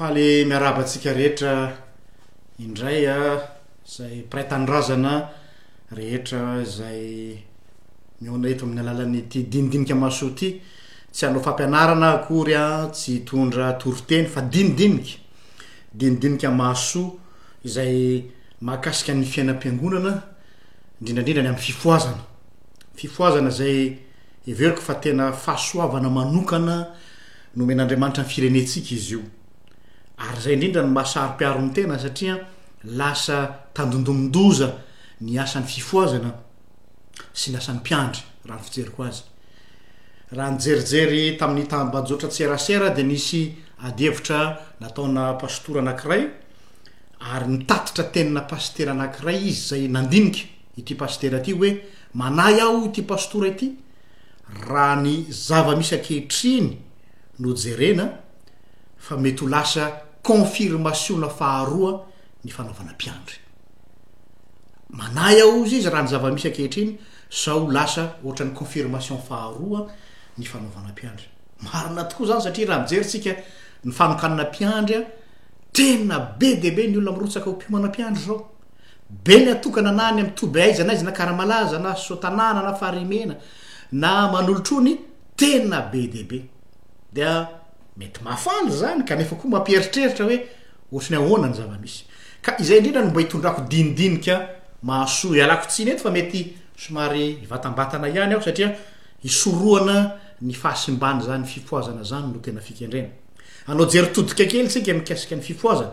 Faly miarahaba antsika rehetra indray a ah, izay mpiray tanindrazana rehetra izay mihaona eto amin'ny alalan'ity dinidinika masoa ity tsy hanao fampianarana akory a ah, tsy hitondra toriteny fa dinidinika dinidinika masoa izay mahakasika ny fiainam-piangonana indrindraindrindra ny amin'ny fifoazana fifoazana zay Heveriko fa tena fahasoavana manokana nomen'Andriamanitra ny firenentsika izy io. Ary izay indrindra no maha saro-piaro ny tena satria lasa tandindomin-doza ny asan'ny fifohazana sy ny asan'ny mpiandry raha ny fijeriko azy. Raha nijerijery tamin'ny tambajotran-tserasera dia nisy adihevitra nataona pasitora anankiray ary nitatitra tenina pasitera anankiray izy izay nandinika. ity pasitera ity hoe manahy aho ity pastora ity raha ny zava-misy ankehitriny no jerena fa mety ho lasa konfirmasiona faharoa ny fanaovana mpiandry manahy aho zy izy raha ny zava-misy ankehitriny sao lasa ohatra ny konfirmation faharoa ny fanaovana mpiandry marina tokoa izany satria raha mijeryntsika ny fanokanana mpiandry a tena be debe ny olona mirotsaka ho mpiomana mpiandry zao be ny atokana na any amin'ny toby aiza na aiza na karamalaza na sotanana na farimena na manolotrony tena be dia be dia mety mafana zany kanefa koa mampieritreritra hoe ohatry ny ahoana ny zava-misy ka izay indrindra no mba hitondrako dinidinika mahasoa ialako tsiny eto fa mety somary hivatambatana ihany aho satria hisorohana ny fahasimbana zany fifoazana zany no tena fikendrena anao jery todika kely tsika mikasika ny fifoazana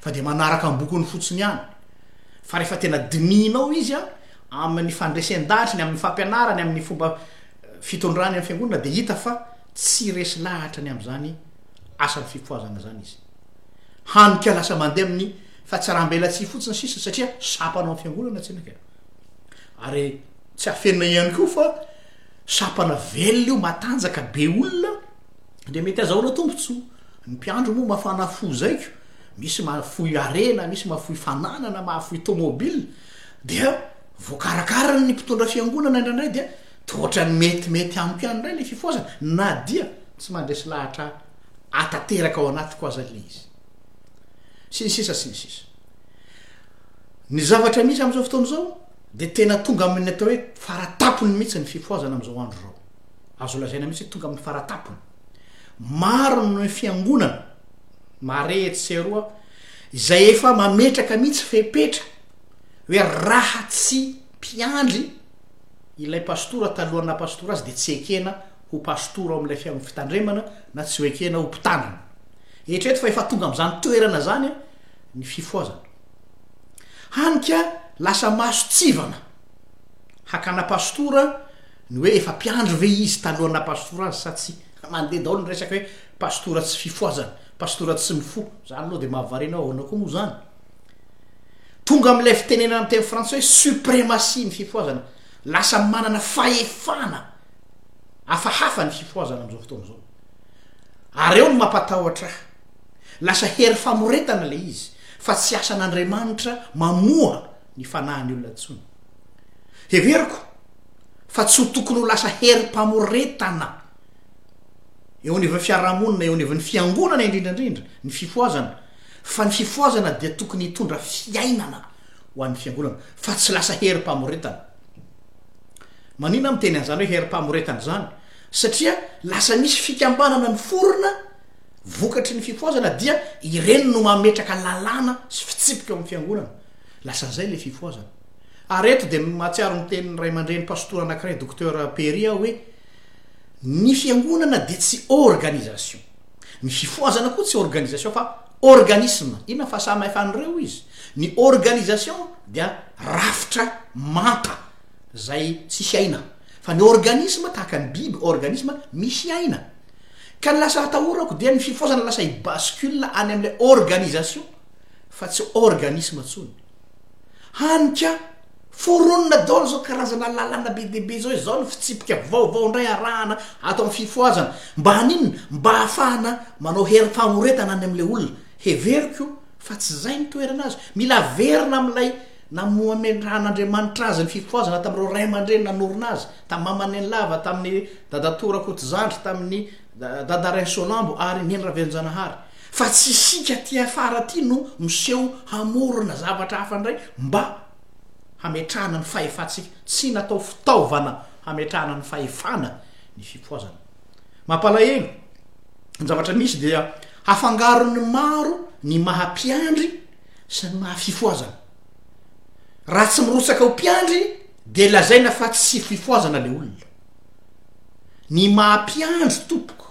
fa dia manaraka am-bokony fotsiny ihany, fa rehefa tena dinihinao izy an, amin'ny fandresen-datriny, amin'ny fampianarany, amin'ny fomba fitondrany amin'ny fiangonana dia hita fa tsy resy lahatra ny amin'izany asan'ny fipohazana izany izy. Hany ka lasa mandeha amin'ny fahatsarambelatsihy fotsiny sisa satria sapana amin'ny fiangonana tsy naka. Ary tsy afenina ihany koa fa sapana velona io matanjaka be olona dia mety azahoana tombontsoa. Ny mpiandry moa mafana fo zaiko, misy mahafoy harena, misy mahafoy fananana, mahafoy tomobile, dia voakarakarany ny mpitondra fiangonana indraindray dia toa ohatran'ny metimety amiko ihany indray ilay fifohazana na dia tsy mandresy lahatra atateraka ao anatiko aza ilay izy. Sy ny sisa sy ny sisa. Ny zavatra misy amin'izao fotoana izao dia tena tonga amin'ny atao hoe faratapony mihitsy ny fifohazana amin'izao andro izao. azo lazaina mihitsy hoe tonga amin'ny faratapony. Maro ny fiangonana, mare etsy sy eroa, izay efa mametraka mihitsy fepetra hoe raha tsy mpiandry ilay pastora talohan'ny naha pastora azy dia tsy ekena ho pastora ao amin'ilay fiangonana fitandremana na tsy ho ekena ho mpitandrina. Eritrereto fa efa tonga amin'izany toerana izany ny fifohazana. Hany ka lasa maso tsivana hakana pastora Ny hoe efa mpiandry ve izy talohan'ny naha pastora azy sa tsia? Mandeha daholo ny resaka hoe pastora tsy fifohazana, pastora tsy mifoha. Zany aloha dia mahavariana hoe ahoana koa moa zany? Tonga amin'ilay fitenenana amin'ny teny frantsay hoe suprematie ny fifohazana. Lasa manana fahefana hafahafa ny fifohazana amin'izao fotoana izao. Ary eo no mampatahotra ahy. Lasa hery famoretana ilay izy fa tsy asan'Andriamanitra mamoha ny fanahin'ny olona intsony. Heveriko fa tsy ho tokony ho lasa herim-pamoretana eo anivon'ny fiarahamonina, eo anivon'ny fiangonana indrindra indrindra ny fifohazana, fa ny fifohazana dia tokony hitondra fiainana ho an'ny fiangonana, fa tsy lasa herim-pamoretana. Manina miteny an'izany hoe herim-pamoretana izany, satria lasa misy fikambanana ny forona vokatry ny fifohazana dia ireny no mametraka lalàna sy fitsipika ao amin'ny fiangonana, lasan'izay ilay fifohazana. Ary eto dia mahatsiaro ny tenin'ny ray aman-dreny pastora anankiray Docteur Perry aho hoe, Ny fiangonana dia tsy organisation. Ny fifohazana koa tsy organisation fa organisme. Inona ny fahasamihafan'ireo hoy izy? Ny organisation dia rafitra manta izay tsisy aina. Fa ny organisme tahaka ny biby organisme misy aina. Ka ny lasa atahorako dia ny fifohazana lasa hi-bascule any amin'ilay organisation fa tsy organisme intsony. Hany ka, foronina daholo izao karazana lalàna be dia be izao, izao ny fitsipika vaovao indray arahana ato amin'ny fifohazana. Mba haninona? Mba hahafahana manao hery famoretana any amin'ilay olona. Heveriko fa tsy izay ny toerana azy. Mila averina amin'ilay namoameran'Andriamanitra azy ny fifohazana tamin'ireo ray aman-dreny nanorina azy, tamin'ny maman'i Lava, tamin'i Dadatoa Rakotozandry, tamin'ny Dada Rainsoanambo ary Neny Ravelojanahary fa tsy isika aty afara aty no miseho hamorona zavatra hafa indray mba hametrahana ny fahefantsika. Tsy natao fitaovana hametrahana ny fahefana ny fipoazana. Mampalahelo, ny zavatra misy dia hafangaron'ny maro ny maha mpiandry sy ny maha fifoazana. Raha tsy mirotsaka ho mpiandry dia lazaina fa tsy fifoazana le olona. ny maha mpiandry tompoko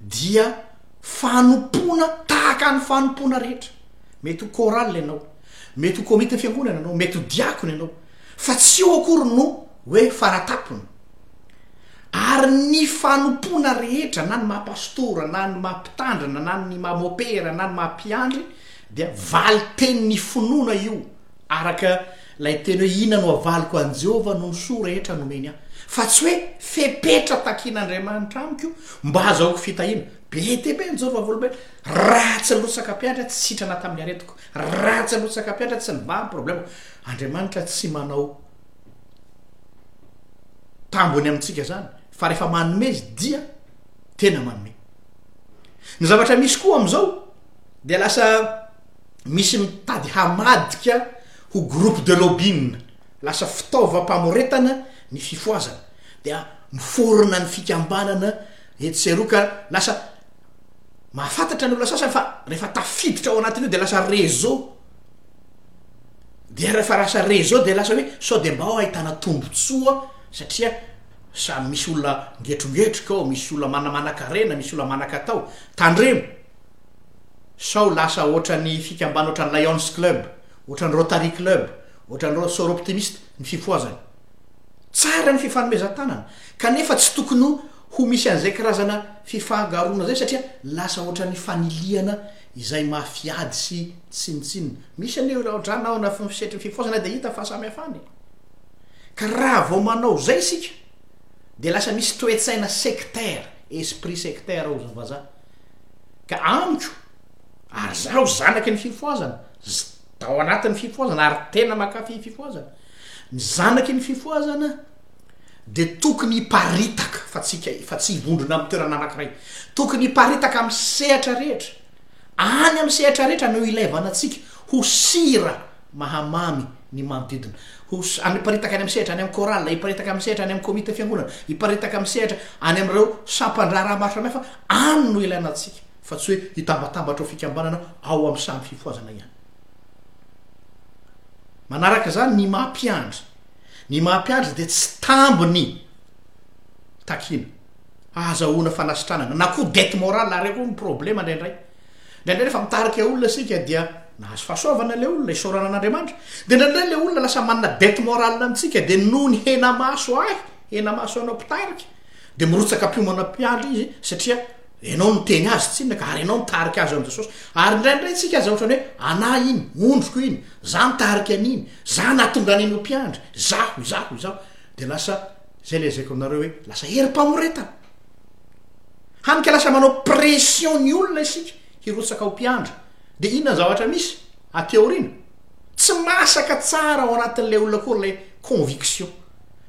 dia fanompoana tahaka ny fanompoana rehetra mety ho coral ianao mety ho komity ny fiangonana ianao mety ho diakona ianao fa tsy eo akory no hoe faratapony ary ny fanompoana rehetra na ny maha pastora na ny maha mpitandrina na ny maha mopera na ny maha mpiandry dia valy teny ny finoana io araka Ilay teny hoe inona no havaliko an'i Jehovah noho ny soa rehetra nomeny ahy, fa tsy hoe fepetra takin'Andriamanitra amiko mba hahazoako fitahiana. Be dia be ny Jehovah volombena. Raha tsy nirotsaka mpiandry aho, tsy sitrana tamin'ny aretiko. Raha tsy nirotsaka mpiandry aho, tsy nivaha ny problemako. Andriamanitra tsy manao tambony amintsika izany, fa rehefa manome izy dia tena manome. Ny zavatra misy koa amin'izao dia lasa misy mitady hamadika ho groupe de lobbying lasa fitaovam-pamoretana ny fifohazana dia miforona ny fikambanana etsy sy eroa ka lasa mahafantatra ny olona sasany fa rehefa tafiditra ao anatin'io dia lasa réseau dia rehefa lasa réseau dia lasa hoe sao dia mba ao ahitana tombontsoa satria samy misy olona ngetrongetroka ao misy olona manamanakarena misy olona manakatao tandremo sao lasa ohatran'ny fikambana ohatran'ny Lions Club Ohatran'ny Rotary Club, ohatran'ireo Soroptimiste ny fifohazana. Tsara ny fifanomezan-tanana, kanefa tsy tokony ho misy an'izay karazana fifangaroana izay satria lasa ohatran'ny fanilihana izay mafy ady sy tsinontsinona. Misy anie io raha ohatran'ny ao anatin'ny fisehatry ny fifohazana dia hita ny fahasamihafany. Ka raha vao manao izay isika dia lasa misy toe-tsaina sectaire, esprit sectaire hoy ny vazaha. Ka amiko, ary izaho zanaky ny fifohazana, zda ao anatin'ny fifohazana ary tena mankafy fifohazana, ny zanaky ny fifohazana dia tokony hiparitaka fa tsy ka- fa tsy hivondrona amin'ny toerana anankiray, tokony hiparitaka amin'ny sehatra rehetra, any amin'ny sehatra rehetra no ilaivana antsika ho sira mahamamy ny manodidina, ho s- any hiparitaka any amin'ny sehatra any amin'ny chorale, hiparitaka amin'ny sehatra any amin'ny komite fiangonana, hiparitaka amin'ny sehatra any amin'ireo sampan-draharaha maro samihafa, any no ilaina antsika. fa tsy hoe hitambatambatra ao fikambanana ao amin'ny samy fifohazana ihany. Manaraka izany ny maha mpiandry. Ny maha mpiandry dia tsy tambiny takiana ahazahoana fanasitranana na koa dette morale ary koa ny problema indraindray. Indraindray rehefa mitarika olona isika dia nahazo fahasoavana ilay olona isaorana an'Andriamanitra. Dia indraindray ilay olona lasa manana dette morale amintsika dia noho ny hena maso ahy, hena maso anao mpitarika, Dia mirotsaka am-piomana mpiandry izy satria ianao niteny azy tsinona ka ary ianao nitarika azy eo amin'i Jesosy. Ary indraindray isika aza ohatran'ny hoe anah iny, ondriko iny, za nitarika an'iny, za nahatonga an'iny ho mpiandry, izaho, izaho, izaho. Dia lasa, izay lazaiko aminareo hoe lasa herim-pamoretana. Hany ka lasa manao pression ny olona isika hirotsaka ho mpiandry. Dia inona ny zavatra misy aty aoriana? Tsy masaka tsara ao anatin'ilay olona koa ilay conviction,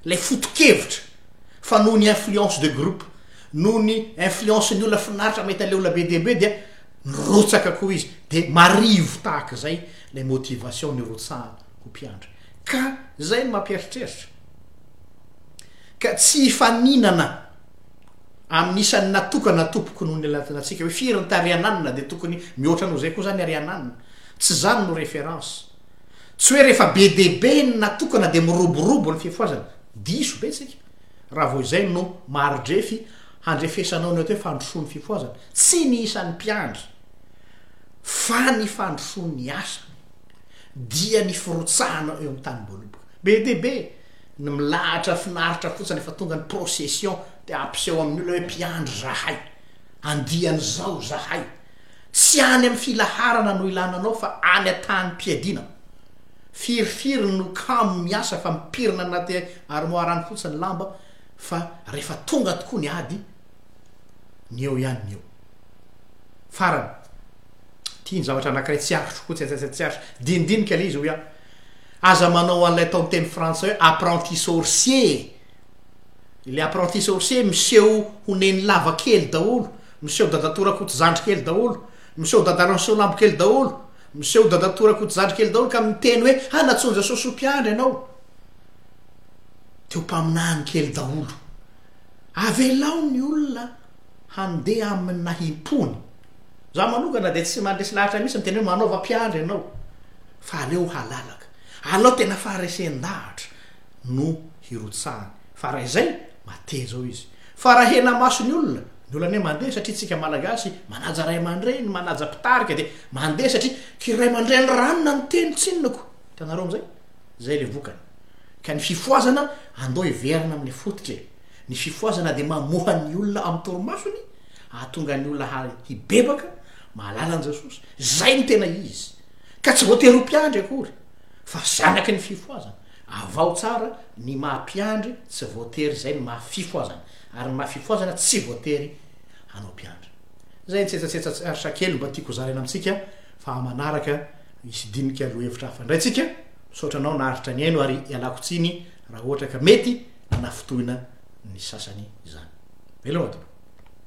ilay foto-kevitra. fa noho ny influence de groupe, noho ny influence ny olona finaritra mahita ilay olona be dia be dia nirotsaka koa izy dia marivo tahaka izay ilay motivation nirotsahana ho mpiandry ka izay no mampieritreritra ka tsy hifaninana amin'ny isan'ny natokana tompoko noho ny latinantsika hoe firy ny tariananina dia tokony mihoatra noho izay koa izany ariananina tsy izany no référence Tsy hoe rehefa be dia be ny natokana dia miroborobo ny fifohazana. Diso be isika raha vao izay no maridrefy handrefesanao ny atao hoe fandrosoan'ny fifohazana. Tsy ny isan'ny mpiandry fa ny fandrosoan'ny asa dia ny firotsahanao eo amin'ny tanim-boaloboka. Be dia be ny milahatra finaritra fotsiny efa tonga ny procession dia ampiseho amin'ny olona hoe mpiandry zahay, andiany izao zahay. Tsy any amin'ny filaharana no ilana anao fa any an-tanim-piadiana. Firifiry no kamo miasa fa mipirina anaty armoire any fotsiny ny lamba fa rehefa tonga tokoa ny ady, ny eo ihany ny eo. Farany, ity ny zavatra anankiray tsy arotro koa, tsy antsaintsaina, tsy arotro. Dinidinika ilay izy hoy aho, aza manao an'ilay tao amin'ny teny frantsay hoe apprenti sorcier e! Ilay apprenti sorcier miseho ho neny lava kely daholo, miseho dadato rakotozandry kely daholo, miseho dadaranso lambo kely daholo, miseho dadato rakotozandry kely daholo ka miteny hoe ha natsoinja soso mpiandry ianao dia ho mpaminany kely daholo. Avelao ny olona handeha amin'ny nahim-pony. Izaho manokana dia tsy mandresy lahatra mihitsy ny teny hoe manaova mpiandry ianao fa aleo halalaka. Alao tena faharesen-dahatra. no hirotsahany fa raha izay mateja ao izy fa raha hena maso ny olona ny olona anie mandeha satria tsika malagasy manaja ray aman-dreny manaja mpitarika dia mandeha satria kiray aman-dreny ranona ny teny tsinonako tanareo amizay zay le vokany ka ny fifoazana andao hiverina amin'ny fototra e ny fifoazana dia mamohan'ny olona amin'ny torimasony ahatonga ny olona haly hibebaka mahalala an'i jesosy zay ny tena izy ka tsy voatery ho mpiandry akory fa zanaky ny fifoazana Avaho tsara ny maha mpiandry tsy voatery izay no maha fifohazana ary ny maha fifohazana tsy voatery hanao mpiandry. Izay nitsetsasetsa tsa-arsa kely mba tiako hozaraina amintsika fa amanaraka hisy dinika lohevitra hafa indray tsika. Misaotra anao naharitra nihaino ary ialako tsiny raha ohatra ka mety nanafintohina ny sasany izany. Veloma tompoko.